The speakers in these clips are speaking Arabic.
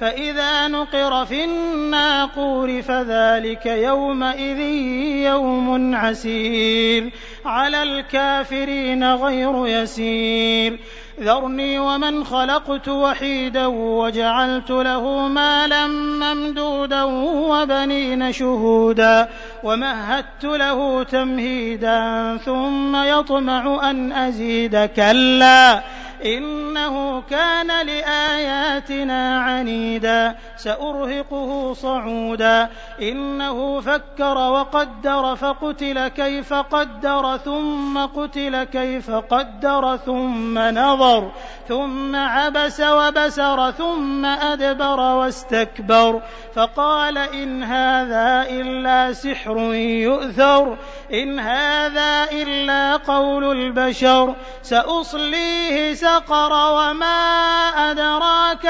فإذا نقر في الناقور فذلك يومئذ يوم عسير. على الكافرين غير يسير. ذرني ومن خلقت وحيدا وجعلت له مالا ممدودا وبنين شهودا. ومهدت له تمهيدا ثم يطمع أن أزيد. كلا إنه كان لآياتنا عنيدا سأرهقه صعودا. إنه فكر وقدر فقتل كيف قدر ثم قتل كيف قدر ثم نظر ثم عبس وبسر ثم أدبر واستكبر. فقال إن هذا إلا سحر يؤثر إن هذا إلا قول البشر. سأصليه سقر وما أدراك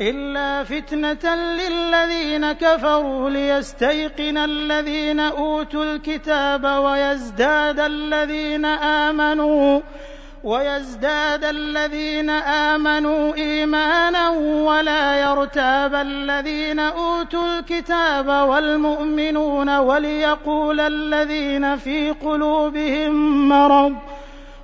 إلا فتنة للذين كفروا ليستيقن الذين أوتوا الكتاب ويزداد الذين آمنوا ويزداد الذين آمنوا إيمانا ولا يرتاب الذين أوتوا الكتاب والمؤمنون وليقول الذين في قلوبهم مرض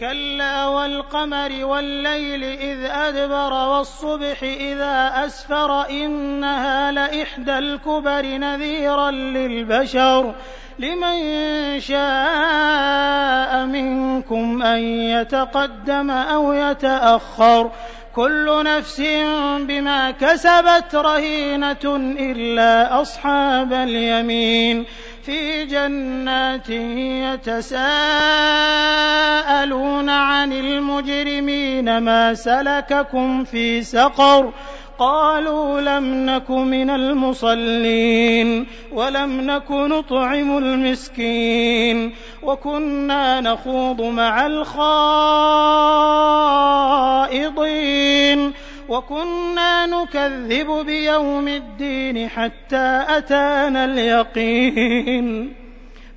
كلا والقمر والليل إذ أدبر والصبح إذا أسفر إنها لإحدى الكبر نذيرا للبشر لمن شاء منكم أن يتقدم أو يتأخر كل نفس بما كسبت رهينة إلا أصحاب اليمين في جنات يتساءلون عن المجرمين ما سلككم في سقر قالوا لم نك من المصلين ولم نك نطعم المسكين وكنا نخوض مع الخائضين وكنا نكذب بيوم الدين حتى أتانا اليقين.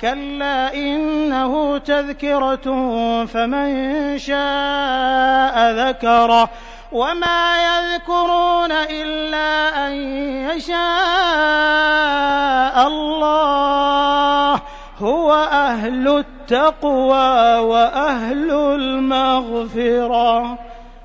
كلا إنه تذكرة فمن شاء ذكره وما يذكرون إلا أن يشاء الله هو أهل التقوى وأهل المغفرة